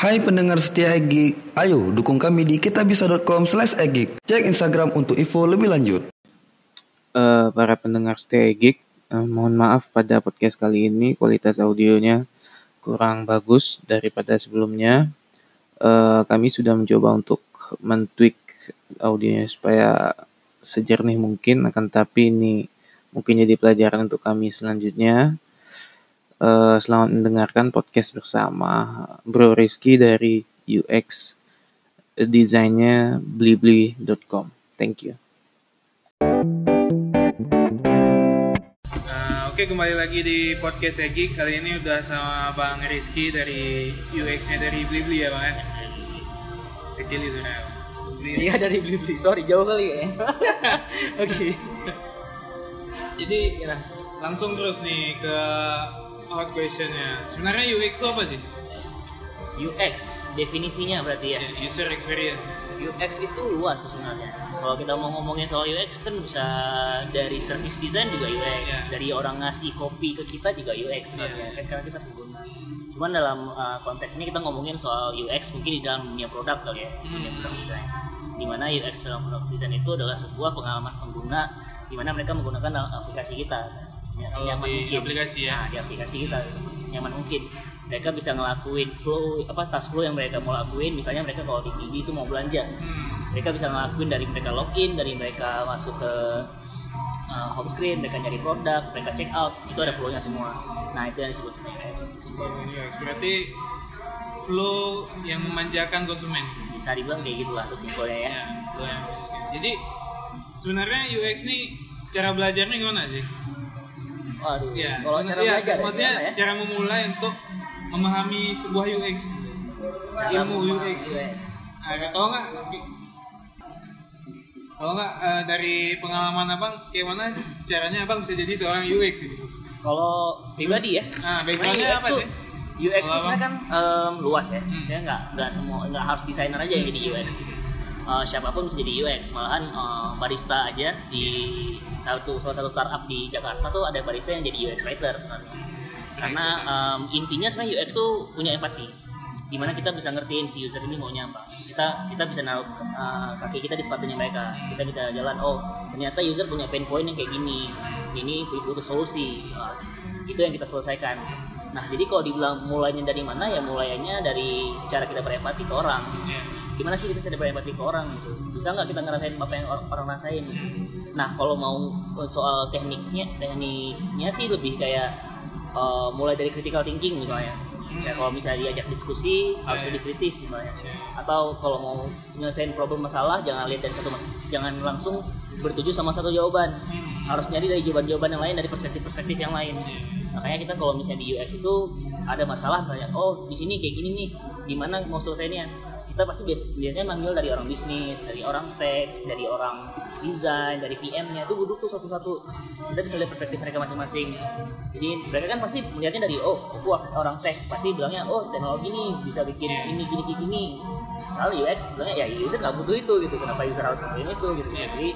Hai pendengar setia Egik, ayo dukung kami di kitabisa.com slash egik. Cek Instagram untuk info lebih lanjut. Eh, para pendengar Stay Geek, eh, mohon maaf pada podcast kali ini kualitas audionya kurang bagus daripada sebelumnya. Eh, kami sudah mencoba untuk men-tweak audionya supaya sejernih mungkin, akan tapi ini mungkin jadi pelajaran untuk kami selanjutnya. Eh, selamat mendengarkan podcast bersama Bro Rizky dari UX desainnya blibli.com. Thank you. Nah, oke kembali lagi di podcast Egi. Kali ini udah sama Bang Rizky dari UX-nya dari Blibli ya Bang ya? Kecil itu ya. Iya dari beli. Sorry jauh kali ya. Oke. Jadi ya, langsung terus nih ke out questionnya. Sebenarnya UX itu apa sih? UX definisinya berarti ya. Ya, User experience. UX itu luas sebenarnya. Kalau kita mau ngomongin soal UX kan bisa dari service design juga UX, Iya. dari orang ngasih kopi ke kita juga UX sebenarnya. Kan karena kita pengguna. Cuman dalam uh, konteks ini kita ngomongin soal UX mungkin di dalam dunia produk kali ya, Hmm. dunia produk design. Di mana UX dalam produk design itu adalah sebuah pengalaman pengguna di mana mereka menggunakan aplikasi kita. Ya, Kalau di mungkin. aplikasi ya. Nah, di aplikasi kita senyaman mungkin mereka bisa ngelakuin flow apa task flow yang mereka mau lakuin misalnya mereka kalau di PD itu mau belanja Hmm. mereka bisa ngelakuin dari mereka login dari mereka masuk ke uh, home screen mereka nyari produk mereka check out itu ada flow-nya semua nah itu yang disebut UX UX berarti flow yang memanjakan konsumen. bisa dibilang kayak gitulah tuh simpelnya ya Ya, flow yang Jadi sebenarnya UX nih cara belajarnya gimana sih? Waduh Ya, kalau cara iya, belajar ya, maksudnya gimana ya cara memulai untuk memahami sebuah UX. Cara ilmu UX. UX. Nah, kalau nggak kalau nggak eh, dari pengalaman abang, kayak mana caranya abang bisa jadi seorang UX gitu? kalau pribadi ya Nah, backgroundnya apa sih? UX itu sebenarnya kan em, luas ya Hmm. ya nggak nggak semua nggak harus desainer aja yang jadi UX gitu Eh, siapa pun bisa jadi UX. Malahan eh, barista aja di satu salah satu startup di Jakarta tuh ada barista yang jadi UX writer sebenarnya. Karena em, intinya sebenarnya UX tuh punya empati di mana kita bisa ngertiin si user ini maunya apa. Kita kita bisa naruh eh, kaki kita di sepatunya mereka. Kita bisa jalan oh ternyata user punya pain point yang kayak gini. Ini butuh solusi. Nah, itu yang kita selesaikan. Nah jadi kalau dibilang mulainya dari mana? Ya mulainya dari cara kita berempati ke orang. Gimana sih kita bisa berempati ke orang gitu? Bisa nggak kita ngerasain apa yang or- orang rasain nah kalau mau soal tekniknya tekniknya sih lebih kayak eh, mulai dari critical thinking misalnya. Kayak kalau misalnya diajak diskusi harus lebih kritis misalnya. Atau kalau mau nyelesain problem masalah jangan lihat dari satu mas- jangan langsung bertuju sama satu jawaban. Harus nyari dari jawaban-jawaban yang lain dari perspektif-perspektif yang lain. Makanya kita kalau misalnya di UX itu ada masalah kayak oh di sini kayak gini nih gimana mau selesainya kita pasti bias- biasanya manggil dari orang bisnis dari orang tech dari orang desain dari PM-nya itu duduk tuh satu-satu. Kita bisa lihat perspektif mereka masing-masing. Jadi mereka kan pasti melihatnya dari oh aku orang tech pasti bilangnya oh teknologi nih bisa bikin ini gini gini gini. Kalau UX bilangnya ya user nggak butuh itu gitu. Kenapa user harus butuhin itu gitu jadi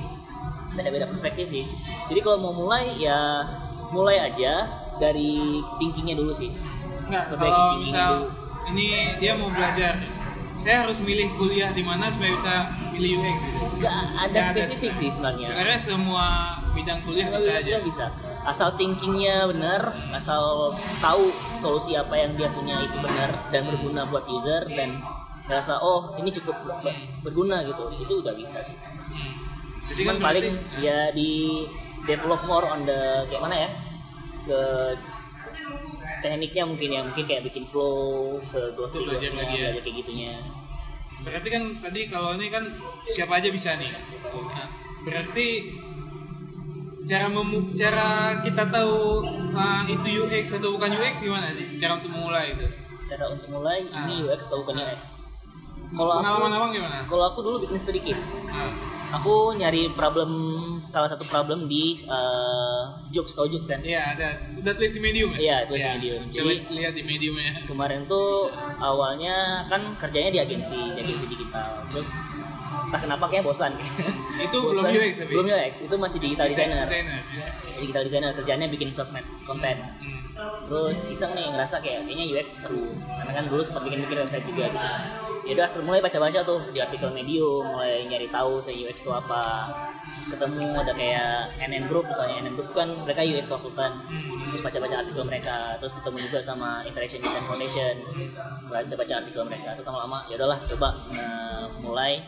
beda-beda perspektif sih. Jadi kalau mau mulai ya mulai aja dari thinkingnya dulu sih. Nggak, Perbaiki kalau misal dulu. ini dia mau belajar, saya harus milih kuliah di mana supaya bisa pilih UX gitu. nggak ada ada. spesifik sih sebenarnya Sebenarnya semua bidang kuliah Semua bisa bidang aja. bisa asal thinkingnya benar asal tahu solusi apa yang dia punya itu benar dan berguna buat user dan ngerasa oh ini cukup ber- berguna gitu itu udah bisa sih Hmm. Jadi cuman kan paling ya di develop more on the kayak mana ya ke tekniknya mungkin ya mungkin kayak bikin flow ke ghosting belajar lagi ya. belajar kayak gitunya Berarti kan tadi kalau ini kan siapa aja bisa nih. Nah, berarti cara memu cara kita tahu uh, itu UX atau bukan UX gimana sih? Cara untuk memulai itu. cara untuk mulai Ah. ini UX atau bukan UX kalau aku abang gimana? kalau aku dulu bikin studi case Aku nyari problem salah satu problem di uh, jokes atau jokes kan. Iya, ada. Udah tulis di medium ya? Iya, tulis di Medium. Coba Jadi- lihat di mediumnya. Kemarin tuh awalnya kan kerjanya di agensi, di agensi digital. Terus entah kenapa kayak bosan. Itu belum Bosan. UX tapi? Belum UX, itu masih digital designer. Desainer. Digital designer kerjanya bikin sosmed konten. Hmm. Terus iseng nih ngerasa kayak kayaknya UX seru. Karena kan dulu sempat bikin-bikin website juga gitu. Ya udah mulai baca-baca tuh di artikel Medium, mulai nyari tahu saya UX itu apa. Terus ketemu ada kayak NN Group misalnya NN Group kan mereka UX konsultan. Terus baca-baca artikel mereka, terus ketemu juga sama Interaction Design Foundation. Baca-baca artikel mereka, terus lama-lama ya udahlah coba eh, mulai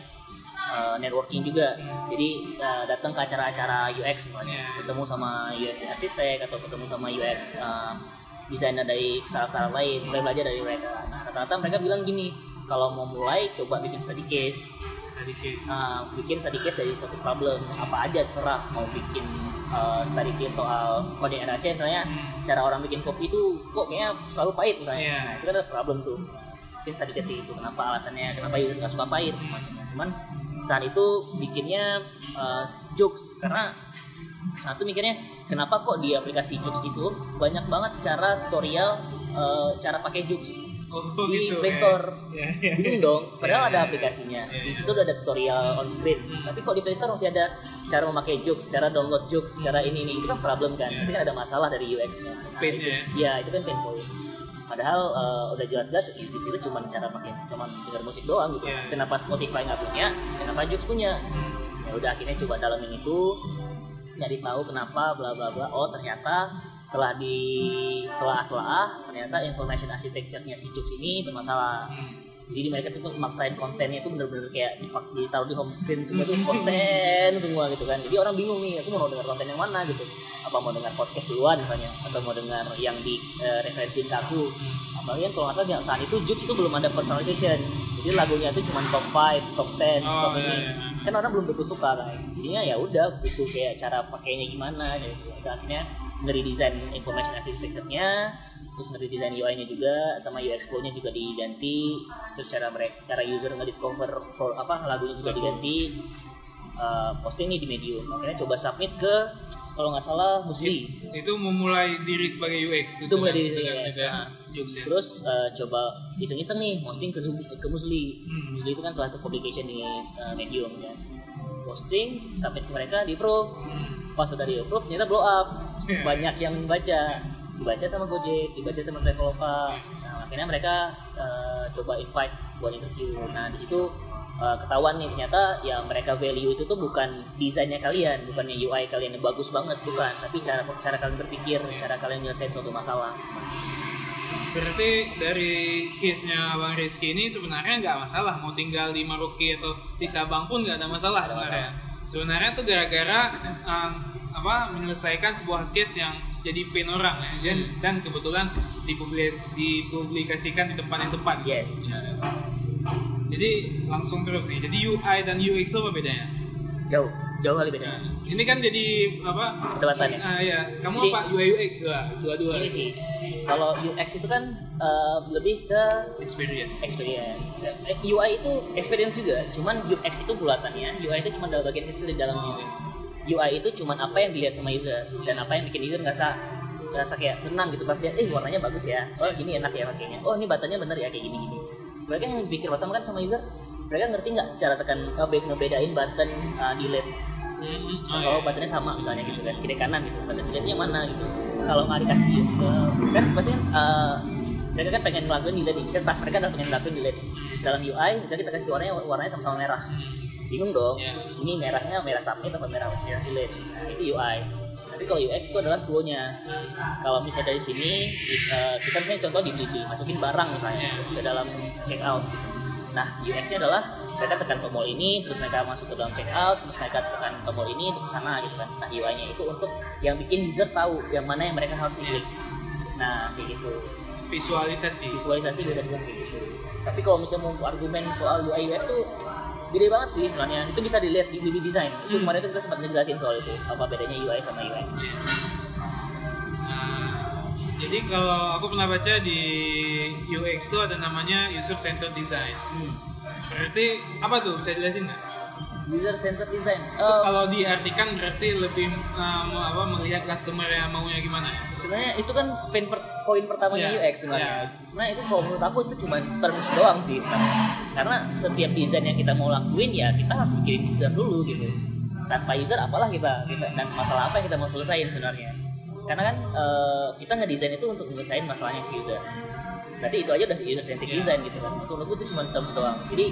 eh, networking juga. Jadi eh, datang ke acara-acara UX misalnya, ketemu sama UX arsitek atau ketemu sama UX eh, desainer dari startup-startup lain, mulai belajar dari mereka. Nah, rata-rata mereka bilang gini, kalau mau mulai coba bikin study case. Tadi case. Uh, bikin study case dari suatu problem apa aja terserah mau bikin uh, study case soal kode NAC misalnya cara orang bikin kopi itu kok kayaknya selalu pahit misalnya Iya. nah itu kan ada problem tuh bikin study case kayak gitu kenapa alasannya kenapa user nggak suka pahit semacamnya cuman saat itu bikinnya uh, jokes. Karena nah tuh mikirnya kenapa kok di aplikasi jokes itu banyak banget cara tutorial uh, cara pakai jokes Oh, di gitu. Play Store. Ya, ya, ya. bingung dong padahal Iya, ada iya, aplikasinya. Iya, di iya. situ udah ada tutorial on screen. Tapi kok di Play Store masih ada cara memakai jokes cara download jokes cara ini ini. Itu kan problem kan. Iya. tapi kan ada masalah dari UX-nya nah, Pain-nya itu, ya itu kan pain point padahal eh, udah jelas-jelas jokes itu cuma cara pakai cuma dengar musik doang gitu. Iya. kenapa Spotify nggak punya kenapa jokes punya? Ya udah akhirnya coba dalamin itu nyari tahu kenapa bla bla bla. Oh ternyata setelah di telah-telah ternyata information architecture-nya si Jux ini bermasalah jadi mereka tuh maksain kontennya itu bener-bener kayak dipak- ditaruh di home screen semua tuh konten semua gitu kan. Jadi orang bingung nih aku mau dengar konten yang mana gitu. Apa mau dengar podcast duluan misalnya atau mau dengar yang di eh, referensiin ke aku. Apalagi kan kalau nggak salah saat itu Jux itu belum ada personalization. Jadi lagunya itu cuma top 5, top 10, Oh, top iya, ini iya. kan orang belum tentu suka kan. Jadinya ya udah butuh kayak cara pakainya gimana gitu. Akhirnya ngeri desain information architecture-nya terus ngeri desain UI-nya juga sama UX flow-nya juga diganti terus cara mereka cara user nge-discover pro- apa lagunya juga diganti Eh, posting nih di Medium akhirnya coba submit ke kalau nggak salah Musli Itu memulai diri sebagai UX. itu mulai dari Dengan UX, beda nah. ya. terus eh, coba iseng-iseng nih posting ke ke Musli Hmm. Musli itu kan salah satu publication di eh, Medium kan posting submit ke mereka di approve pas udah di approve ternyata blow up Iya. banyak yang baca. Dibaca sama Gojek dibaca sama Traveloka. Nah, akhirnya mereka eh, coba invite buat interview. Nah di situ eh, ketahuan nih ternyata ya mereka value itu tuh bukan desainnya kalian bukannya UI kalian yang bagus banget bukan. Tapi cara cara kalian berpikir cara kalian nyelesain suatu masalah. Berarti dari case-nya Bang Rizky ini sebenarnya nggak masalah mau tinggal di Maroke atau di Sabang pun nggak ada masalah sebenarnya. Sebenarnya tuh gara-gara um, apa menyelesaikan sebuah case yang jadi pain orang ya. Dan, dan kebetulan dipublik, dipublikasikan di tempat yang tepat. yes. Jadi langsung terus nih. Jadi UI dan UX itu apa bedanya? jauh. Jauh kali beda Ini kan jadi apa? perdebatan ya? Ah ya, kamu Jadi- apa? UI UX lah, dua-dua. Ini sih. Kalau UX itu kan eh, lebih ke experience. experience. Eh, UI itu experience juga. Cuman UX itu bulatannya UI itu cuma dalam bagian kecil di dalamnya UI itu cuma apa yang dilihat sama user dan apa yang bikin user ngerasa ngerasa kayak senang gitu. Pas lihat eh warnanya bagus ya. Oh gini enak ya pakainya. Oh ini buttonnya bener ya kayak gini gini mereka yang pikir button kan sama user mereka ngerti nggak cara tekan nge- ngebedain button uh, delete Hmm, oh, kalau iya. sama misalnya gitu kan kiri kanan gitu. Button delete nya mana gitu. Kalau nggak dikasih eh, kan pasti kan eh, mereka kan pengen ngelakuin delete nih misalnya tas mereka udah pengen ngelakuin delete dalam UI misalnya kita kasih warnanya warnanya sama-sama merah bingung dong. Iya. ini merahnya merah submit atau merah merah delete nah itu UI tapi kalau UX itu adalah flow-nya kalau misalnya dari sini eh, kita misalnya contoh di Blibli masukin barang misalnya ke dalam checkout nah UX-nya adalah mereka tekan tombol ini terus mereka masuk ke dalam checkout terus mereka tekan tombol ini ke sana gitu kan. Nah UI-nya itu untuk yang bikin user tahu yang mana yang mereka harus diklik nah kayak gitu. Visualisasi. visualisasi beda dengan kayak gitu. Tapi kalau misalnya mau argumen soal UI UX tuh gede banget sih sebenarnya itu bisa dilihat di BB Design itu kemarin tuh kita sempat ngejelasin soal itu apa bedanya UI sama UX Nah, jadi kalau aku pernah baca di UX itu ada namanya user centered design. hmm. Berarti apa tuh? Bisa jelasin nggak? User centered design. Eh, kalau diartikan berarti lebih uh, mau apa melihat customer yang maunya gimana sebenarnya itu kan poin per, poin pertamanya Iya, UX sebenarnya. sebenarnya itu kalau menurut aku itu cuma terms doang sih. Karena setiap desain yang kita mau lakuin ya kita harus mikirin user dulu gitu. Tanpa user apalah kita, kita dan masalah apa yang kita mau selesaiin sebenarnya. Karena kan eh, kita ngedesain itu untuk menyelesaikan masalahnya si user berarti itu aja udah user centric Iya. design gitu kan. Untuk menurutku itu cuma terms doang. Jadi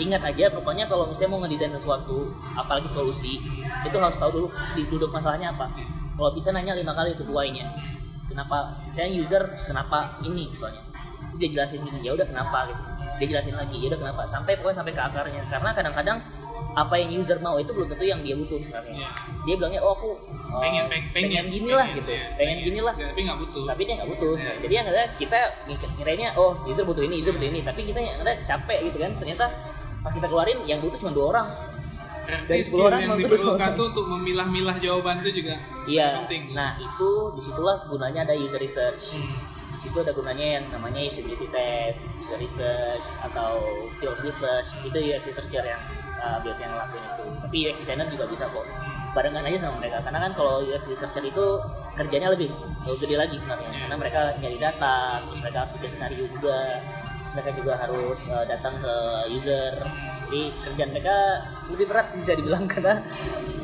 ingat aja pokoknya kalau misalnya mau ngedesain sesuatu apalagi solusi itu harus tahu dulu di duduk masalahnya apa. Kalau bisa nanya lima kali untuk why-nya kenapa misalnya user kenapa ini terus dia jelasin gini ya udah kenapa gitu. Dia jelasin lagi ya udah kenapa. Sampai pokoknya sampai ke akarnya. Karena kadang-kadang apa yang user mau itu belum tentu yang dia butuh sebenarnya. Iya. dia bilangnya oh aku oh, pengen pengen pengen gini lah pengen, gitu. ya, pengen gini lah. Tapi nggak butuh. Tapi dia nggak butuh. Sebenarnya. jadi yang ada kita ngiranya oh user butuh ini user butuh ini. Tapi kita yang ada capek gitu kan. Ternyata pas kita keluarin yang butuh cuma dua orang. Dari 10 skill orang yang diperlukan tuh untuk memilah-milah jawaban itu juga iya. penting nah itu di situlah gunanya ada user research. Hmm. di situ ada gunanya yang namanya usability test user research atau field research. Itu UX researcher yang uh, biasanya ngelakuin itu. Tapi UX designer juga bisa kok. Barengan aja sama mereka. Karena kan kalau UX researcher itu kerjanya lebih gede lagi sebenarnya. Iya. karena mereka nyari data terus mereka harus bikin skenario juga. Terus mereka juga harus uh, datang ke user. Jadi kerjaan mereka lebih berat sih bisa dibilang. Karena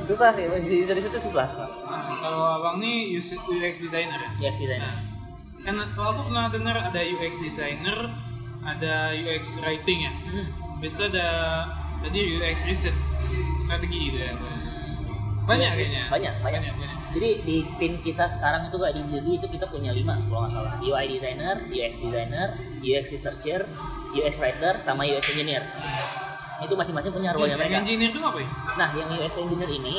susah sih. User research itu susah sebenarnya. Nah, kalau abang nih UX designer ya? UX designer. Kan kalau aku pernah dengar ada UX designer ada UX writing ya? Hmm. Itu ada tadi UX research strategi gitu ya banyak Yes, kayaknya banyak banyak banyak, banyak. Jadi di tim kita sekarang itu kayak di Billy itu kita punya lima kalau nggak salah. UI designer, UX designer, UX researcher, UX writer, sama UX engineer. Itu masing-masing punya role Yang mereka. engineer itu apa ya? Nah, yang UX engineer ini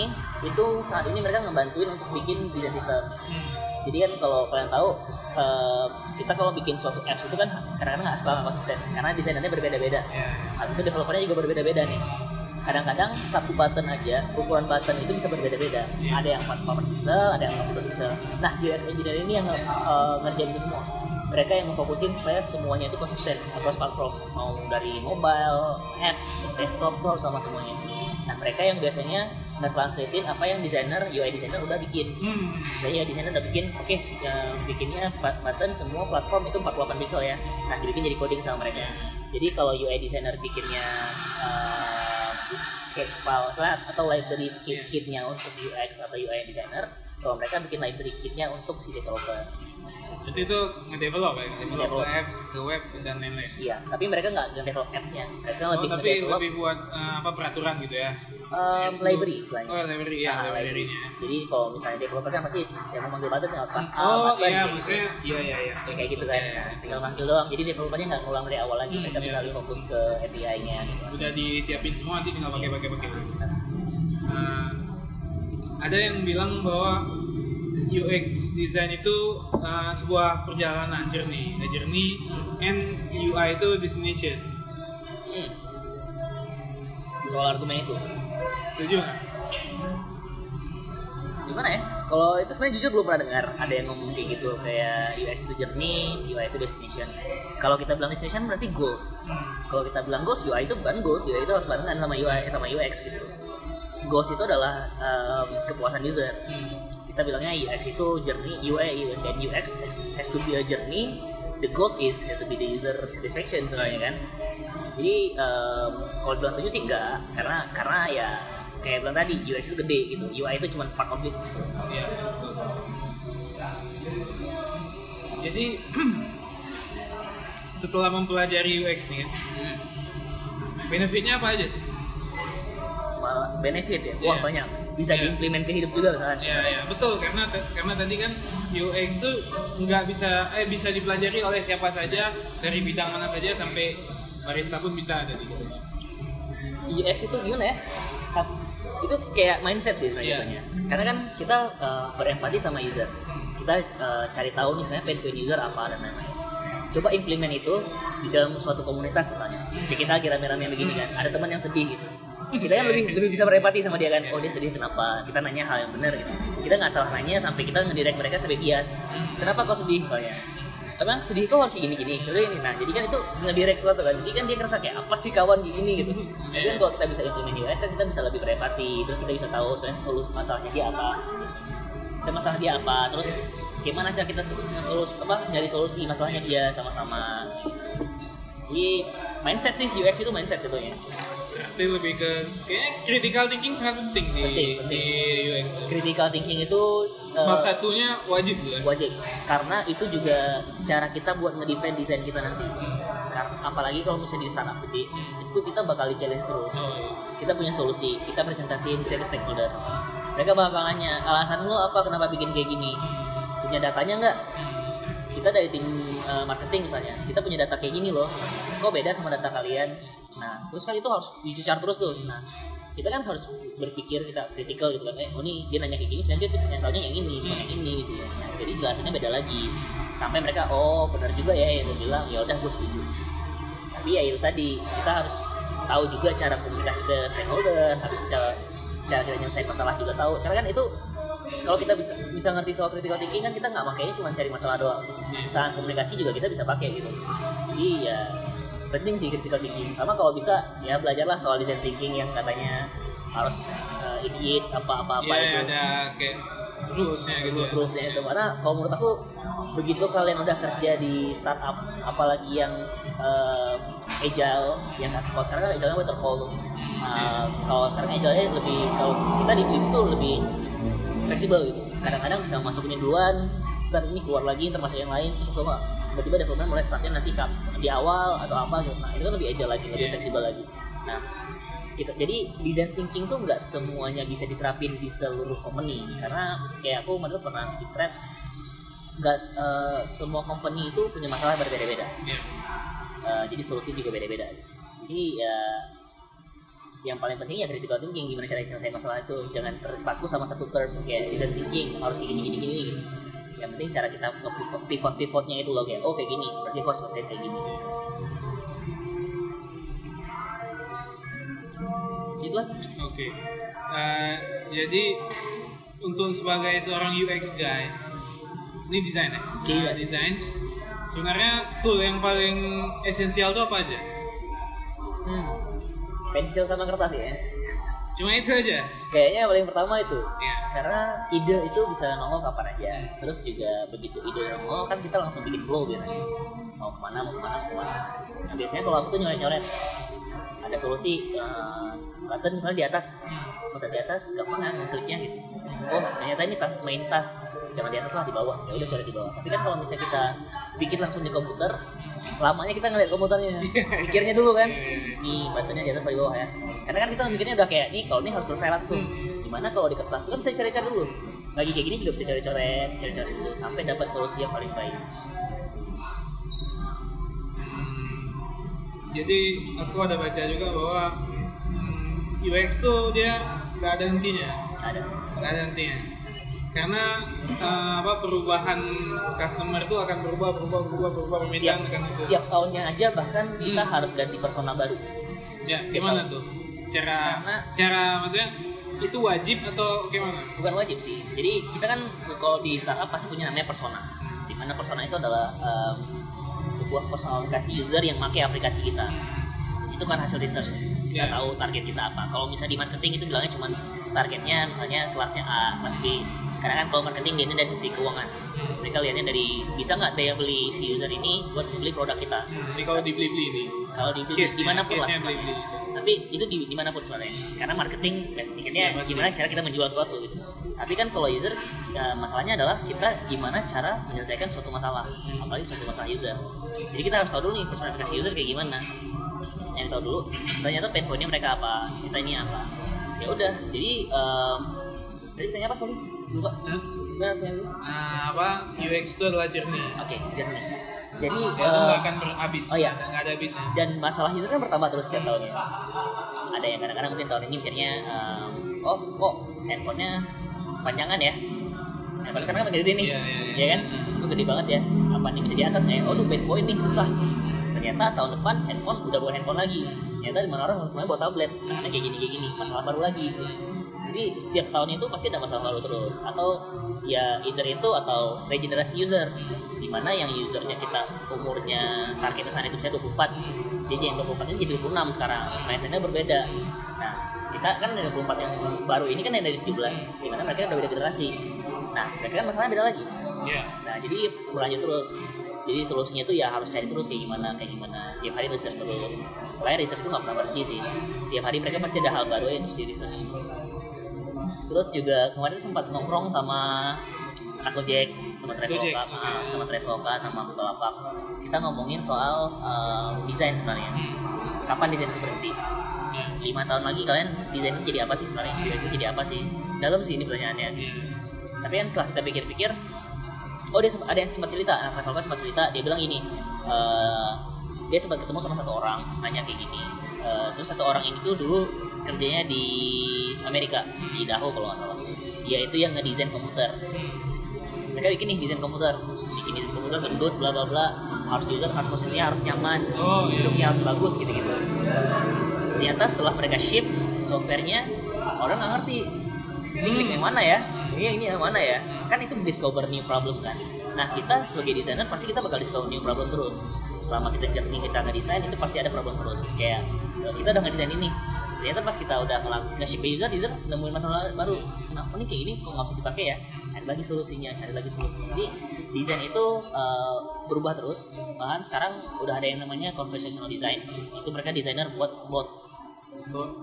itu saat ini mereka ngebantuin untuk bikin desain system. Hmm. Jadi kan kalau kalian tahu eh, kita kalau bikin suatu apps itu kan kadang-kadang nggak suka nggak konsisten karena desainernya berbeda-beda. Ya, Habis itu developernya juga berbeda-beda nih. Kadang-kadang satu button aja, ukuran button itu bisa berbeda-beda. Iya. Ada yang 44 pixel, ada yang 60 pixel. Nah, UX engineer ini yang eh, ngerjain itu semua. Mereka yang ngefokusin supaya semuanya itu konsisten across platform. Mau dari mobile, apps, desktop, itu harus sama semuanya. Nah, mereka yang biasanya nge-translatein apa yang desainer, UI designer udah bikin. Hmm. saya desainer udah bikin oke si- eh, bikinnya bu- button semua platform itu 48 pixel ya. Nah dibikin jadi coding sama mereka. Jadi kalau UI designer bikinnya eh, sketch file misalnya, atau library kit kitnya untuk UX atau UI designer kalau mereka bikin library kitnya untuk si developer Jadi itu ngedevelop ya, ngedevelop Ngedevelop. ke app, ke web dan lain-lain. iya tapi mereka nggak nge-develop apps-nya mereka Oh, lebih tapi nge-develop lebih buat eh, apa peraturan gitu ya? um, library istilahnya Oh, library ya, Ah, library. library-nya. jadi kalau misalnya developer kan pasti bisa mau manggil button tinggal pas A Oh button iya, gitu. maksudnya iya iya iya. Ya, kayak gitu kan nah, tinggal manggil doang jadi developernya nggak ngulang dari awal lagi Hmm, mereka bisa iya. lebih fokus ke API-nya gitu. Udah disiapin semua nanti tinggal pakai pakai pakai. Nah, ada yang bilang bahwa UX design itu uh, sebuah perjalanan journey, a journey and UI itu destination. Hmm. soal argumen itu? Setuju nggak? gimana ya? Kalau itu sebenarnya jujur belum pernah dengar ada yang ngomong kayak gitu. Kayak UX itu journey UI itu destination. Kalau kita bilang destination berarti goals. Kalau kita bilang goals UI itu bukan goals. UI itu harus barengan sama UI sama UX gitu goals itu adalah um, kepuasan user Hmm. kita bilangnya UX itu journey UI dan UX has to be a journey the goals is has to be the user satisfaction sebenarnya kan jadi um, kalau bilang setuju sih enggak karena karena ya kayak bilang tadi UX itu gede gitu UI itu cuma part of it Iya. Jadi setelah mempelajari UX nih kan, benefitnya apa aja sih? Benefit ya wah Iya. banyak bisa Iya. diimplement ke hidup juga misalnya Ya, ya betul karena karena tadi kan UX tuh nggak bisa eh bisa dipelajari oleh siapa saja dari bidang mana saja sampai barista pun bisa ada di gitu. UX itu gimana ya itu kayak mindset sih sebenarnya Iya. jatuhnya. karena kan kita uh, berempati sama user kita uh, cari tahu nih sebenarnya pain point user apa dan lain-lain coba implement itu di dalam suatu komunitas misalnya kayak kita lagi rame-rame begini kan ada teman yang sedih gitu kita kan lebih lebih bisa berempati sama dia kan. Oh dia sedih kenapa? Kita nanya hal yang benar gitu. Kita nggak salah nanya sampai kita ngedirect mereka sampai bias. Kenapa kau sedih soalnya emang sedih kok harus gini gini terus ini nah jadi kan itu ngedirect sesuatu kan. Jadi kan dia ngerasa kayak apa sih kawan gini? gitu. Jadi kan kalau kita bisa implement UX kan kita bisa lebih berempati. Terus kita bisa tahu sebenarnya solusi masalahnya dia apa. Saya masalah dia apa. Terus gimana cara kita ngesolus apa nyari solusi masalahnya dia sama-sama. Jadi mindset sih UX itu mindset gitu Berarti lebih ke kayaknya critical thinking sangat penting di Penting, penting. di UX. critical thinking itu uh, Bab satunya wajib wajib. Karena itu juga cara kita buat ngedefend desain kita nanti. Kar- apalagi kalau misalnya di startup gede itu kita bakal di challenge terus. Oh, iya. kita punya solusi kita presentasiin bisa ke stakeholder. Mereka bakal nanya alasan lo apa kenapa bikin kayak gini? Punya datanya nggak kita dari tim uh, marketing misalnya kita punya data kayak gini loh. Kok beda sama data kalian? Nah terus kan itu harus dicecar terus tuh. Nah kita kan harus berpikir kita kritikal gitu kan. Eh oh nih dia nanya kayak gini sebenarnya dia tuh yang taunya yang ini bukan yang ini gitu ya. Nah, jadi jelasannya beda lagi. Sampai mereka oh benar juga ya yang bilang. Ya udah gue setuju. Tapi ya itu tadi kita harus tahu juga cara komunikasi ke stakeholder harus cara cara kita nyelesain masalah juga tahu. Karena kan itu kalau kita bisa bisa ngerti soal critical thinking kan kita nggak makainya cuma cari masalah doang. Saat komunikasi juga kita bisa pakai gitu. Jadi ya penting sih critical thinking. Sama kalau bisa ya belajarlah soal design thinking yang katanya harus uh, idiot apa-apa apa Iya, itu. ada kayak rulesnya gitu. ya. rules-rulesnya itu. Karena kalau menurut aku begitu kalian udah kerja di startup apalagi yang uh, agile yang kalau sekarang kan agile waterfall tuh Uh, kalau sekarang agile lebih kalau kita di tuh lebih fleksibel gitu. Kadang-kadang bisa masukin duluan ntar ini keluar lagi ntar masuk yang lain terus coba tiba-tiba development mulai startnya nanti kap di awal atau apa gitu. Nah itu kan lebih agile lagi lebih Iya. fleksibel lagi. Nah kita jadi design thinking tuh nggak semuanya bisa diterapin di seluruh company. Karena kayak aku kemarin pernah di thread nggak eh, semua company itu punya masalah berbeda-beda. Iya. Eh, jadi solusi juga beda-beda. Jadi ya yang paling penting ya critical thinking gimana cara selesai masalah itu jangan terpaku sama satu term kayak design thinking harus kayak gini gini gini yang penting cara kita pivot pivotnya itu loh kayak oh kayak gini berarti aku harus selesai kayak gini gitu lah Oke. Eh, jadi untuk sebagai seorang UX guy, ini desain ya? Iya. Nah, desain. Sebenarnya tool yang paling esensial itu apa aja? hmm. Pensil sama kertas ya Cuma itu aja. kayaknya yang paling pertama itu Iya. karena ide itu bisa nongol kapan aja terus juga begitu ide nongol kan kita langsung bikin flow biasanya mau ke mana mau ke mana mau ke mana. Nah, biasanya kalau aku tuh nyoret nyoret ada solusi eh, button misalnya di atas. Button di atas gampang kan ngekliknya gitu. Oh ternyata ini tas main tas. Jangan di atas lah di bawah. Ya udah coret di bawah. Tapi kan kalau misalnya kita bikin langsung di komputer lamanya kita ngeliat komputernya. Mikirnya dulu kan nih buttonnya di atas di bawah ya. Karena kan kita mikirnya udah kayak nih kalau ini harus selesai langsung. Gimana kalau di kertas itu kan bisa cari-cari dulu. Lagi kayak gini juga bisa cari-coret cari-cari dulu sampai dapat solusi yang paling baik Jadi aku ada baca juga bahwa hmm, UX tuh dia nggak ada hentinya, ada nggak ada hentinya. Karena eh, apa perubahan customer itu akan berubah, berubah, berubah, berubah, setiap akan berubah. setiap tahunnya aja bahkan kita harus ganti persona baru Ya, setiap gimana tahun. tuh? Cara Karena- cara maksudnya itu wajib atau gimana? bukan wajib sih jadi kita kan kalau di startup pasti punya namanya persona di mana persona itu adalah em, sebuah personifikasi user yang pakai aplikasi kita. Itu kan hasil research. Kita Ya. tahu target kita apa. Kalau misalnya di marketing itu bilangnya cuma targetnya misalnya kelasnya A kelas B karena kan kalau marketing dia dari sisi keuangan. Mereka lihatnya dari bisa nggak daya beli si user ini buat beli produk kita? Jadi kalau di Blibli ini, kalau di Case-nya- di mana pun lah case-nya sebenarnya. Blibli. tapi itu di di mana pun sebenarnya. Karena marketing ya, mikirnya Iya, pasti. gimana cara kita menjual sesuatu gitu. Tapi kan kalau user ya, masalahnya adalah kita gimana cara menyelesaikan suatu masalah. Apalagi suatu masalah user. Jadi kita harus tahu dulu nih personifikasi user kayak gimana. Yang tahu dulu ternyata pain pointnya mereka apa kita ini apa. Ya udah jadi em, tadi tanya apa sorry lupa? Nah, apa UX itu adalah journey. Oke, journey. Jadi Itu eh, nggak akan berhabis. oh iya. nggak ada habisnya. dan masalah user kan bertambah terus setiap tahunnya. Ada yang kadang-kadang mungkin tahun ini mikirnya, ehm, oh kok handphonenya panjangan ya? Handphone sekarang kan gede nih, Iya, iya, iya. ya kan? Kok gede banget ya? Apa nih bisa di atas ya? Oh, pain point nih susah. Ternyata tahun depan handphone udah bukan handphone lagi. Ternyata di mana orang harus mulai bawa tablet. Karena kayak gini kayak gini, masalah baru lagi. Jadi setiap tahun itu pasti ada masalah baru terus. Atau ya either itu atau regenerasi user. di mana yang usernya kita umurnya targetnya saat itu misalnya 24 jadi yang 24 ini jadi 26 sekarang mindsetnya berbeda nah kita kan dari 24 yang baru ini kan yang dari 17 di mana mereka udah beda generasi nah mereka kan masalahnya beda lagi Iya. Nah, jadi berlanjut terus. Jadi solusinya tuh ya harus cari terus kayak gimana, kayak gimana. Tiap hari research terus. Pokoknya research itu nggak pernah berhenti sih. Tiap hari mereka pasti ada hal baru yang harus di research. Terus juga kemarin sempat nongkrong sama anak Gojek, sama Traveloka, oke. ah, sama Traveloka, sama Bukalapak. Kita ngomongin soal eh, desain sebenarnya. Kapan desain itu berhenti? Lima tahun lagi kalian desain itu jadi apa sih sebenarnya? Itu jadi apa sih? Dalam sih ini pertanyaannya Iya. tapi kan setelah kita pikir-pikir oh dia sempat ada yang sempat cerita nah Traveloka sempat cerita dia bilang gini eh, dia sempat ketemu sama satu orang nanya kayak gini Eh, terus satu orang ini tuh dulu kerjanya di Amerika di Idaho kalau nggak salah. Dia itu yang ngedesain komputer. Mereka bikin nih desain komputer. Bikin desain komputer gendut bla bla bla. Harus user harus posisinya harus nyaman. Oh, iya. duduknya harus bagus gitu gitu ternyata setelah mereka ship softwarenya orang nggak ngerti. Ini klik yang mana ya? Ini ini yang mana ya? Kan itu discover new problem kan nah kita sebagai desainer pasti kita bakal discover new problem terus. Selama kita journey kita ngedesain itu pasti ada problem terus. Kayak eh, kita udah ngedesain ini. Ternyata pas kita udah ngelakuin nge-ship ke user user nemuin masalah baru. Kenapa nih kayak gini kok nggak bisa dipakai ya? Cari lagi solusinya cari lagi solusinya. Jadi desain itu eh, berubah terus. Bahkan sekarang udah ada yang namanya conversational design. Itu mereka desainer buat bot.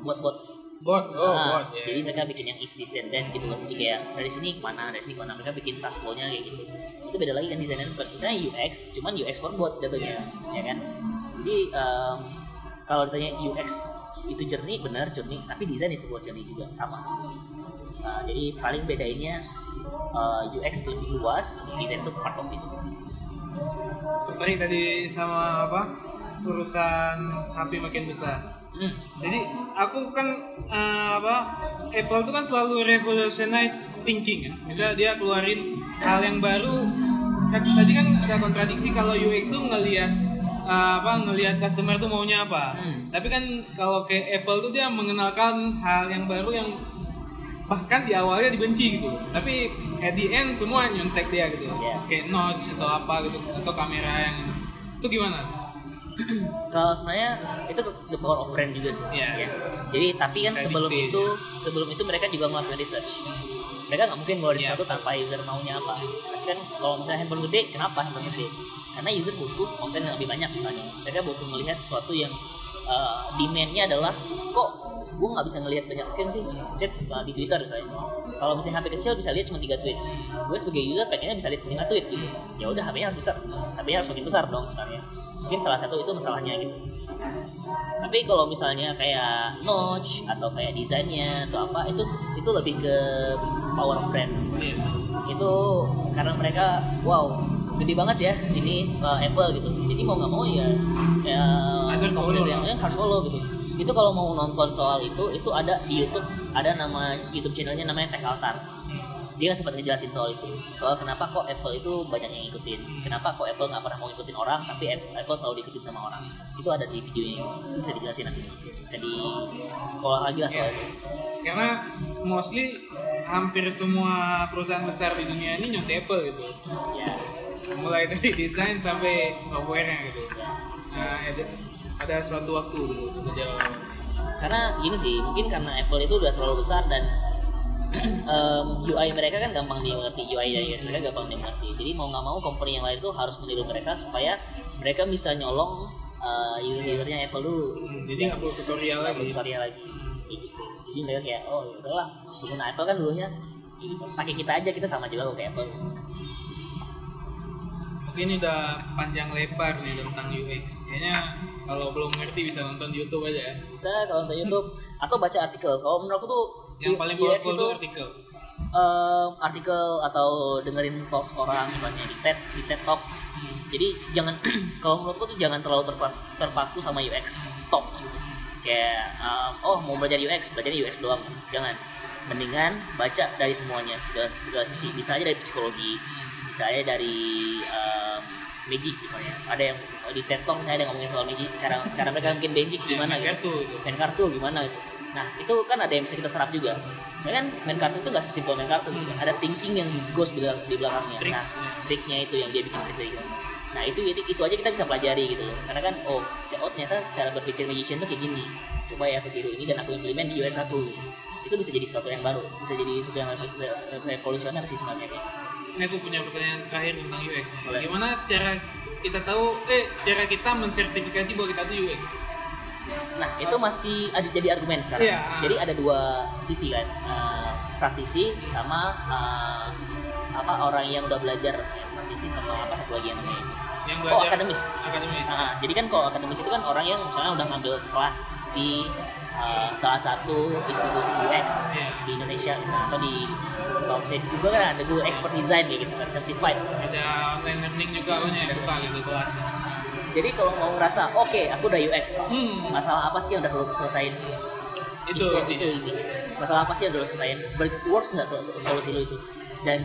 Buat bot. Bot, oh Nah, bot. ya. Jadi mereka bikin yang if this then then gitu loh. Jadi kayak dari sini ke mana, dari sini ke mana. Mereka bikin task flow-nya kayak gitu. Itu beda lagi kan desainnya. Misalnya UX, cuman UX for bot jatuhnya, ya kan. Jadi em, kalau ditanya UX itu jernih, benar jernih. Tapi desain is sebuah jernih juga sama. Nah, jadi paling bedainnya eh, UX lebih luas, desain itu part of it. Tertarik tadi sama apa? Urusan HP makin besar. Hmm. Jadi aku kan eh, apa Apple itu kan selalu revolutionize thinking ya. Misalnya dia keluarin hal yang baru. Kan Tadi kan ada kontradiksi kalau UX tuh ngelihat eh, apa ngelihat customer tuh maunya apa. Hmm. Tapi kan kalau kayak Apple tuh dia mengenalkan hal yang baru yang bahkan di awalnya dibenci gitu. Tapi at the end semua nyontek dia gitu. Iya. Kayak notch atau apa gitu atau kamera yang itu gimana? Kalau sebenarnya itu the power of brand juga sih. Iya. ya. Jadi tapi kan Predictive. sebelum itu sebelum itu mereka juga ngelakuin research. Mereka nggak mungkin ngeluarin Iya. sesuatu tanpa user maunya apa. Pasti kan kalau misalnya handphone gede, kenapa handphone gede? Karena user butuh konten yang lebih banyak misalnya. Mereka butuh melihat sesuatu yang uh, demand-nya adalah kok gue nggak bisa ngelihat banyak screen sih chat uh, di Twitter misalnya kalau misalnya HP kecil bisa lihat cuma tiga tweet. Gue sebagai user pengennya bisa lihat lima tweet gitu. Ya udah HP-nya harus besar. HP-nya harus makin besar dong sebenarnya. Mungkin salah satu itu masalahnya gitu. Tapi kalau misalnya kayak notch atau kayak desainnya atau apa itu itu lebih ke power brand. Itu karena mereka wow gede banget ya ini uh, Apple gitu. Jadi mau nggak mau ya ya Agar komponen yang lain harus follow gitu itu kalau mau nonton soal itu itu ada di YouTube ada nama YouTube channelnya namanya Tech Altar. Dia sempat ngejelasin soal itu. Soal kenapa kok Apple itu banyak yang ngikutin. Kenapa kok Apple nggak pernah mau ngikutin orang tapi Apple selalu diikutin sama orang. Itu ada di videonya. Itu bisa dijelasin nanti. Bisa di kalau lagi lah soal Iya. itu Karena mostly hampir semua perusahaan besar di dunia ini nyontek Apple gitu. ya Mulai dari desain sampai softwarenya gitu. Nah, ada, suatu waktu dulu sejauh karena gini sih mungkin karena Apple itu udah terlalu besar dan em, UI mereka kan gampang dimengerti UI dan UX mereka gampang dimengerti. Jadi mau nggak mau company yang lain itu harus meniru mereka supaya mereka bisa nyolong eh, user-usernya Apple dulu. Hmm, jadi nggak perlu tutorial lagi. tutorial lagi. Gitu. jadi mereka kayak oh ya udahlah pengguna Apple kan dulunya. Pakai kita aja kita sama juga kok kayak Apple Oke ini udah panjang lebar nih tentang UX. Kayaknya kalau belum ngerti bisa nonton YouTube aja ya. bisa kalau nonton YouTube. Atau baca artikel. Kalau menurut aku tuh Yang paling UX powerful itu artikel. em, artikel atau dengerin talks orang misalnya di TED di TED Talk. Jadi jangan kalau menurutku tuh jangan terlalu terpa- terpaku sama UX top gitu. Kayak em, oh mau belajar UX belajar UX doang. Jangan. Mendingan baca dari semuanya segala, segala sisi. Bisa aja dari psikologi aja dari em, magic misalnya ada yang di TED Talk misalnya ada ngomongin soal magic cara cara mereka bikin magic gimana Main gitu kartu main kartu gimana gitu Nah itu kan ada yang bisa kita serap juga. Soalnya kan main kartu itu nggak sesimpel main kartu, gitu. ada thinking yang goes di, belak- di belakangnya. Nah Tricks. triknya itu yang dia bikin trik gitu. Nah itu itu, itu aja kita bisa pelajari gitu loh. Karena kan oh, oh ternyata cara berpikir magician tuh kayak gini. Coba ya aku tiru ini dan aku implement di US 1 itu bisa jadi sesuatu yang baru, bisa jadi sesuatu yang re- re- revolusioner sih sebenarnya. Ini aku punya pertanyaan terakhir tentang UX. Boleh. Gimana cara kita tahu, eh cara kita mensertifikasi bahwa kita tuh UX? Nah, itu masih ada jadi argumen sekarang. Iya. Jadi ada dua sisi kan, Eh, praktisi sama eh, apa orang yang udah belajar. Ya, praktisi sama apa satu lagi yang namanya? Yang Oh, akademis. Akademis. Nah, jadi kan kalau akademis itu kan orang yang misalnya udah ngambil kelas di eh, salah satu institusi UX Iya. di Indonesia atau di kalau misalnya di Google kan ada Google Expert Design kayak gitu kan, certified. Ada online learning juga kan ya, buka gitu kelas. Jadi kalau mau ngerasa, oke, aku udah UX, Hmm. masalah apa sih yang udah lo selesaiin? Itu itu, itu, itu. masalah apa sih yang udah lo selesaiin works nggak sol- sol- solusi lo itu dan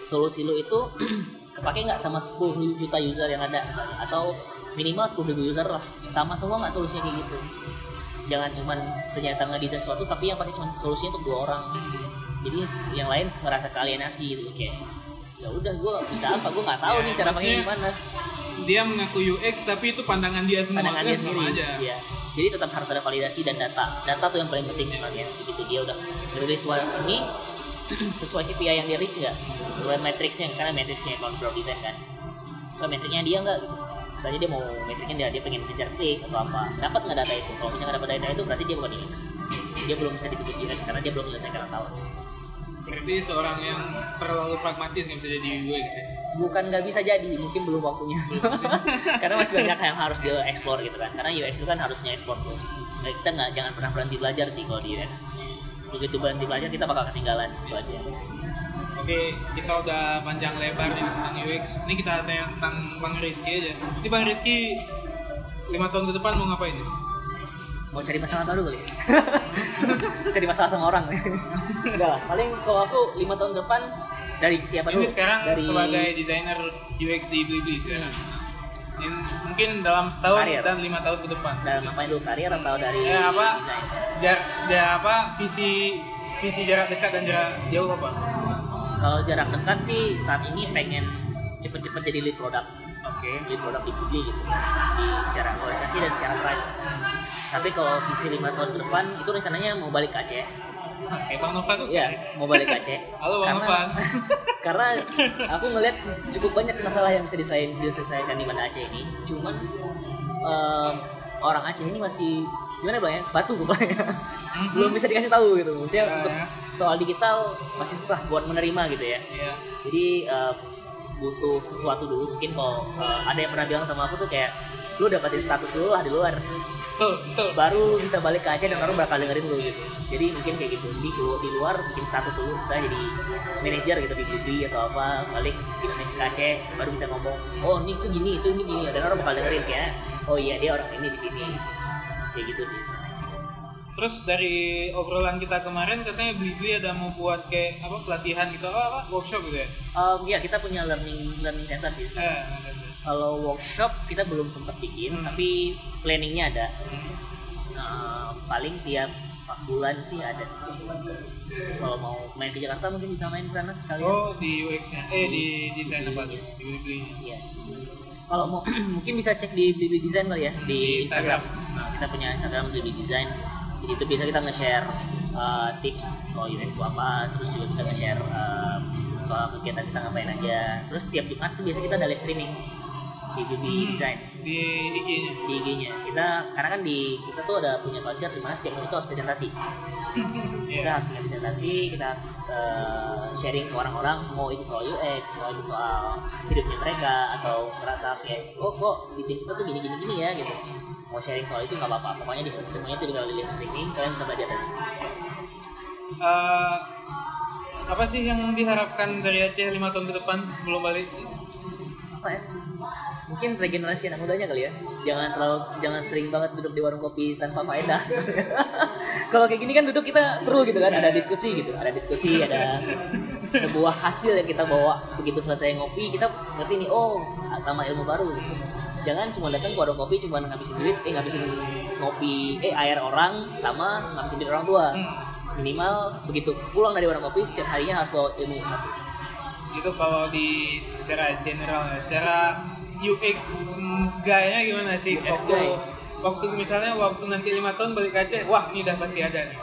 solusi lo itu kepake nggak sama 10 juta user yang ada atau minimal 10 ribu user lah sama semua nggak solusinya kayak gitu jangan cuman ternyata ngedesain sesuatu tapi yang pakai cuma solusinya untuk dua orang. Jadi yang lain ngerasa kalienasi gitu kayak ya udah gue bisa apa? Gue nggak tahu Ya, nih cara pakai gimana. Dia mengaku UX tapi itu pandangan dia semua. pandangan dia sendiri aja. Iya. jadi tetap harus ada validasi dan data. Data tuh yang paling penting sebenarnya. Begitu dia udah rilis suara ini sesuai KPI yang dia reach nggak? Sesuai matriksnya karena matriksnya kalau product design kan. Sesuai metriknya dia nggak? gitu misalnya dia mau metriknya dia dia pengen kejar klik atau apa dapat nggak data itu? Kalau misalnya nggak dapat data itu berarti dia bukan UX dia belum bisa disebut UX karena dia belum menyelesaikan masalah. Berarti seorang yang terlalu pragmatis nggak bisa jadi UX ya. bukan nggak bisa jadi mungkin belum waktunya. Karena masih banyak yang harus dia explore gitu kan. Karena UX itu kan harusnya ekspor terus. Nah, kita nggak jangan pernah berhenti belajar sih kalau di UX begitu berhenti belajar kita bakal ketinggalan itu aja Oke, kita udah panjang lebar nih tentang UX. Ini kita tanya tentang Bang Rizky aja. Ini Bang Rizky lima tahun ke depan mau ngapain ya? mau cari masalah baru kali ya? cari masalah sama orang enggak lah paling kalau aku lima tahun depan dari sisi apa dulu Ini sekarang dari sebagai desainer UX di Blibli sekarang. Ini mungkin dalam setahun Karir. dan lima tahun ke depan. dalam apa dulu karir atau dari Ya apa? desain Jar, jar apa? Visi visi jarak dekat dan jarak jauh apa? Kalau jarak dekat sih saat ini pengen cepet-cepet jadi lead product Oke. lead product di Budi gitu di secara organisasi dan secara private tapi kalau visi lima tahun ke depan itu rencananya mau balik ke Aceh Kayak Bang Nova tuh. Iya, mau balik ke Aceh. Halo, Bang karena, Novan. karena aku ngeliat cukup banyak masalah yang bisa diselesaikan, diselesaikan di mana Aceh ini. Cuman em, orang Aceh ini masih gimana bang ya batu kepalanya belum bisa dikasih tahu gitu. Maksudnya Ya, untuk ya. soal digital masih susah buat menerima gitu ya. Iya. jadi eh, butuh sesuatu dulu. Mungkin kalau eh, ada yang pernah bilang sama aku tuh kayak lu dapatin status dulu lah di luar. Betul, betul. baru bisa balik ke Aceh dan orang bakal dengerin lu gitu. Jadi mungkin kayak gitu. Di di luar bikin status dulu. Misalnya jadi manajer gitu di Budi atau apa balik di Indonesia ke Aceh baru bisa ngomong oh ini tuh gini itu ini gini. Dan orang bakal dengerin kayak oh iya dia orang ini di sini. Kayak gitu sih Terus dari obrolan kita kemarin katanya Blibli ada mau buat kayak apa pelatihan gitu apa, apa workshop gitu ya? Em, ya kita punya learning learning center sih Eh, kalau workshop kita belum sempat bikin Hmm. tapi planningnya ada Hmm. Eh, paling tiap 4 bulan sih ada kalau mau main ke Jakarta mungkin bisa main ke sana sekalian Oh di UX-nya, eh di desain apa tuh? Di Blibli. Iya. Kalau mau mungkin bisa cek di Blibli Design kali ya di Di Instagram. Instagram. Nah, kita punya Instagram Blibli Design. Di situ biasa kita nge-share uh, tips soal UX itu apa, terus juga kita nge-share uh, soal kegiatan kita ngapain aja. Terus tiap Jumat tuh biasa kita ada live streaming di Blibli Hmm. Design Di IG-nya. di IG-nya. Kita karena kan di kita tuh ada punya culture di mana setiap hari itu harus presentasi. Kita Iya. harus punya presentasi, kita harus uh, sharing ke orang-orang mau itu soal UX, mau itu soal hidupnya mereka atau merasa kayak oh kok di tim kita tuh gini gini gini ya gitu. Mau sharing soal itu nggak apa-apa. Pokoknya di semuanya itu di kalau live streaming kalian bisa belajar dari situ. Eh, apa sih yang diharapkan dari Aceh lima tahun ke depan sebelum balik? Apa ya? Mungkin regenerasi anak mudanya kali ya. Jangan terlalu jangan sering banget duduk di warung kopi tanpa faedah. Kalau kayak gini kan duduk kita seru gitu kan, ada diskusi gitu, ada diskusi, ada sebuah hasil yang kita bawa begitu selesai ngopi kita ngerti nih oh tambah ilmu baru gitu. Jangan cuma datang ke warung kopi cuma ngabisin duit eh ngabisin kopi eh air orang sama ngabisin duit orang tua. Hmm. minimal begitu. Pulang dari warung kopi setiap harinya harus bawa ilmu satu. Itu kalau di secara general ya secara UX gayanya gimana sih? UX waktu guy. waktu misalnya waktu nanti lima tahun balik Aceh wah ini udah pasti ada nih.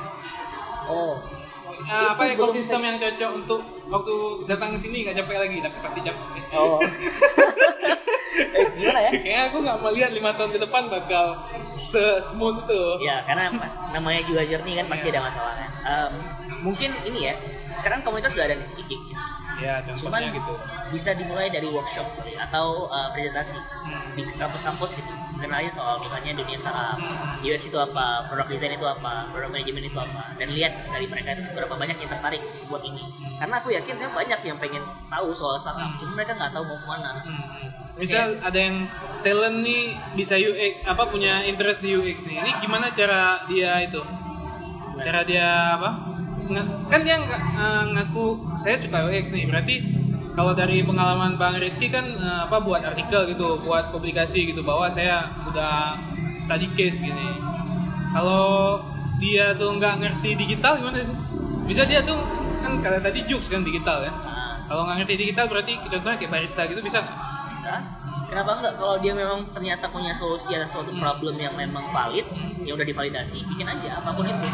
Oh. Ah, apa ekosistem bisa- yang cocok untuk waktu datang ke sini nggak capek lagi tapi pasti capek oh. Eh gimana ya aku nggak melihat lima tahun ke depan bakal se smooth itu ya karena namanya juga journey kan pasti ada masalahnya. Em, mungkin ini ya sekarang komunitas sudah ada nih Ikik ya cuman contohnya gitu. bisa dimulai dari workshop atau uh, presentasi Hmm. di kampus-kampus gitu kenalin soal misalnya dunia startup UX itu apa product design itu apa product management itu apa dan lihat dari mereka itu seberapa banyak yang tertarik buat ini. Karena aku yakin saya banyak yang pengen tahu soal startup cuma mereka nggak tahu mau ke mana. Hmm. Misal ada yang talent nih bisa UX apa punya interest di UX nih. Ini gimana cara dia itu? Cara dia apa? Kan dia eh, ngaku saya suka UX nih. Berarti kalau dari pengalaman Bang Rizky kan eh, apa buat artikel gitu buat publikasi gitu bahwa saya udah study case gini. Kalau dia tuh nggak ngerti digital gimana sih? Bisa dia tuh kan kalau tadi jokes kan digital ya. Nah, kalau nggak ngerti digital berarti contohnya kayak barista gitu bisa? Bisa. Kenapa enggak? Kalau dia memang ternyata punya solusi atas suatu problem yang memang valid yang udah divalidasi. Bikin aja apa pun itu.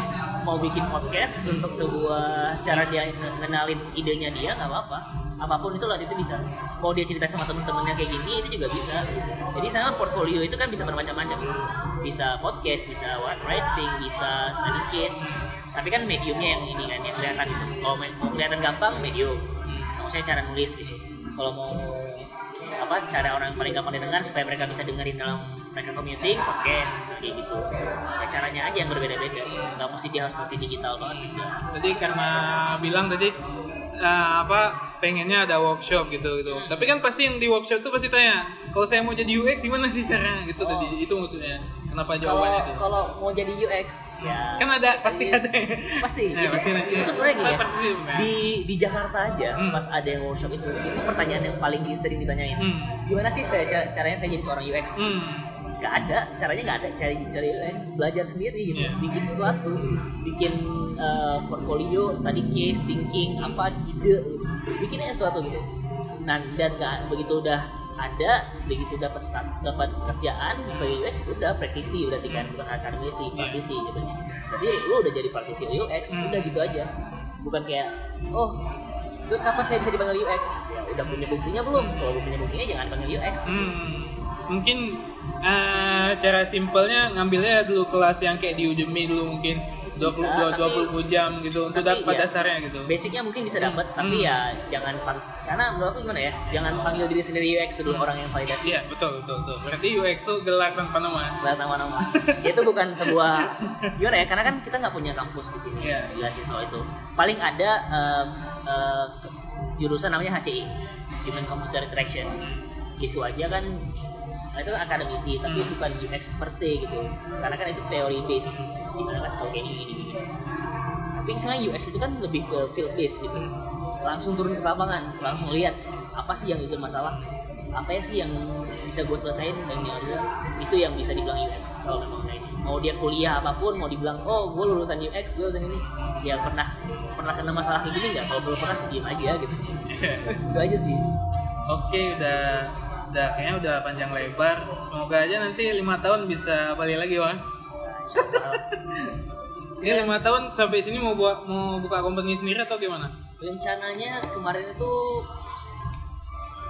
Mau bikin podcast untuk sebuah cara dia nge- ngenalin idenya dia nggak apa-apa. Apa pun itu lah itu bisa. Mau dia cerita sama temen-temennya kayak gini itu juga bisa. Jadi sama portfolio itu kan bisa bermacam-macam. Bisa podcast bisa writing bisa study case. Tapi kan mediumnya yang ini kan yang kelihatan itu. Kalau mau kelihatan gampang medium. Maksudnya cara nulis gitu. Kalau mau apa cara orang paling gampang didengar supaya mereka bisa dengerin dalam mereka commuting podcast kayak gitu ya, caranya aja yang berbeda-beda nggak mesti dia harus ngerti digital banget sih. Tadi karena bilang tadi eh, apa pengennya ada workshop gitu gitu. Tapi kan pasti yang di workshop tuh pasti tanya, kalau saya mau jadi UX gimana sih caranya gitu Oh. tadi. Itu maksudnya. Kenapa jawabannya itu? kalau mau jadi UX ya Kan ada pasti Iya. ada. pasti Ya, itu, pasti itu tuh sebenarnya gini ya di di Jakarta aja Hmm. pas ada yang workshop itu itu pertanyaan yang paling sering ditanyain Hmm. gimana sih saya cara- caranya saya jadi seorang UX Hmm. nggak ada caranya nggak ada cari cari UX belajar sendiri gitu Iya. bikin sesuatu bikin uh, portfolio study case thinking apa ide bikin aja sesuatu gitu nah dan nggak begitu udah ada begitu dapat start dapat kerjaan sebagai UX udah praktisi berarti kan bukan akademisi praktisi gitu jadi lu udah jadi praktisi UX Hmm. udah gitu aja. Bukan kayak oh terus kapan saya bisa dipanggil UX ya udah punya buktinya belum? Kalau belum punya buktinya jangan panggil UX Hmm. Mungkin eh, cara simpelnya ngambilnya dulu kelas yang kayak di Udemy dulu mungkin. 20 Bisa, tapi- 20 jam gitu untuk tapi dapat ya, dasarnya gitu. basicnya mungkin bisa dapat tapi Hmm. ya jangan pang karena menurut aku gimana ya jangan panggil diri sendiri UX sebelum orang yang validasi Iya, betul betul betul. Berarti UX tuh gelar tanpa nama. Lihat nama-nama itu bukan sebuah gimana ya karena kan kita nggak punya kampus di sini Iya. jelasin soal itu paling ada eh, ke- jurusan namanya HCI Human Computer Interaction itu aja kan itu kan akademisi tapi Hmm. bukan UX per se gitu. Karena kan itu teori base di mana kasih tau kayak gini gini tapi sebenarnya UX itu kan lebih ke field base gitu. Langsung turun ke lapangan langsung lihat apa sih yang jadi masalah apa ya sih yang bisa gue selesain dan yang itu yang bisa dibilang UX kalau memang kayak ini mau dia kuliah apa pun mau dibilang oh gue lulusan UX gue lulusan ini. Ya pernah pernah kena masalah kayak gini nggak? Kalau belum pernah sih diem aja gitu. Itu aja sih. Oke, udah udah kayaknya udah panjang lebar. Semoga aja nanti lima tahun bisa balik lagi, Allah. Ini lima tahun sampai sini mau buat mau buka company sendiri atau gimana? rencananya kemarin itu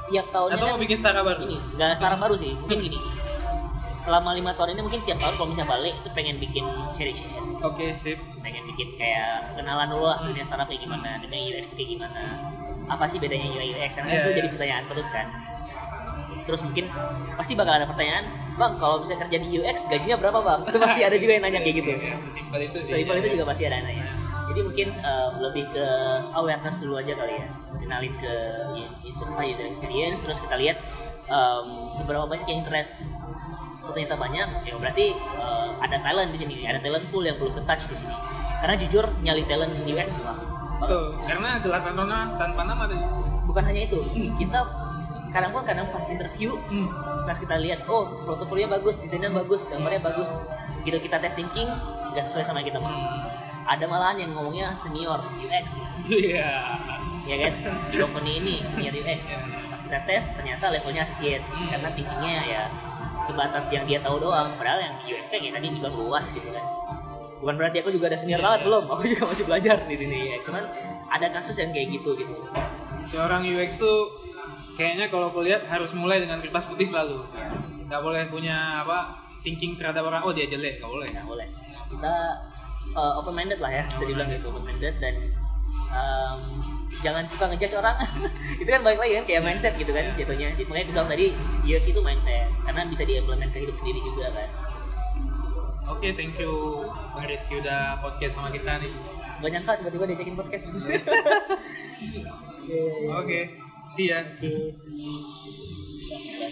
tiap tahunnya Atau kan mau bikin startup baru? ini nggak startup baru sih mungkin gini selama lima tahun ini mungkin tiap tahun kalau misalnya balik itu pengen bikin sharing session Oke, sip. pengen bikin kayak kenalan dulu lah dunia startup kayak gimana dunia UX kayak gimana apa sih bedanya UI UX karena Iya, itu iya. jadi pertanyaan terus kan terus mungkin pasti bakal ada pertanyaan bang kalau bisa kerja di UX gajinya berapa bang? Itu pasti ada juga yang nanya kayak gitu. Ya, sesimpel itu sih. Seimbang itu juga pasti ada yang nanya. Jadi mungkin eh, lebih ke awareness dulu aja kali ya. Kenalin ke user, user experience terus kita lihat em, seberapa banyak yang interest. Kalau ternyata banyak ya berarti eh, ada talent di sini ada talent pool yang belum ke touch di sini. Karena jujur nyali talent di UX susah Betul. Karena gelar tanpa tanpa nama tadi. bukan hanya itu kita kadang pun kadang pas interview Hmm. pas kita lihat oh portofolio bagus desainnya bagus gambarnya bagus gitu kita tes thinking nggak sesuai sama kita. Mau ada malahan yang ngomongnya senior UX Iya. ya kan? Di company ini senior UX pas kita tes ternyata levelnya associate. Karena thinkingnya ya sebatas yang dia tahu doang. Padahal yang UX kan kayak tadi dibilang luas gitu kan. Bukan berarti aku juga ada senior banget belum. Aku juga masih belajar di dunia UX cuman ada kasus yang kayak gitu gitu. Seorang UX tuh kayaknya kalau aku lihat harus mulai dengan kertas putih selalu. Nggak boleh punya apa thinking terhadap orang oh dia jelek, nggak boleh. nggak boleh. Kita uh, open minded lah ya bisa dibilang gitu open minded dan um, jangan suka ngejudge orang. Itu kan balik lagi kan kayak mindset gitu kan jatuhnya. Jadi, makanya aku bilang tadi UX itu mindset karena bisa diimplement ke hidup sendiri juga kan. Oke, thank you Bang Rizky udah podcast sama kita nih. gak nyangka tiba-tiba diajakin podcast. Oke, Oke, see ya. oke, see you.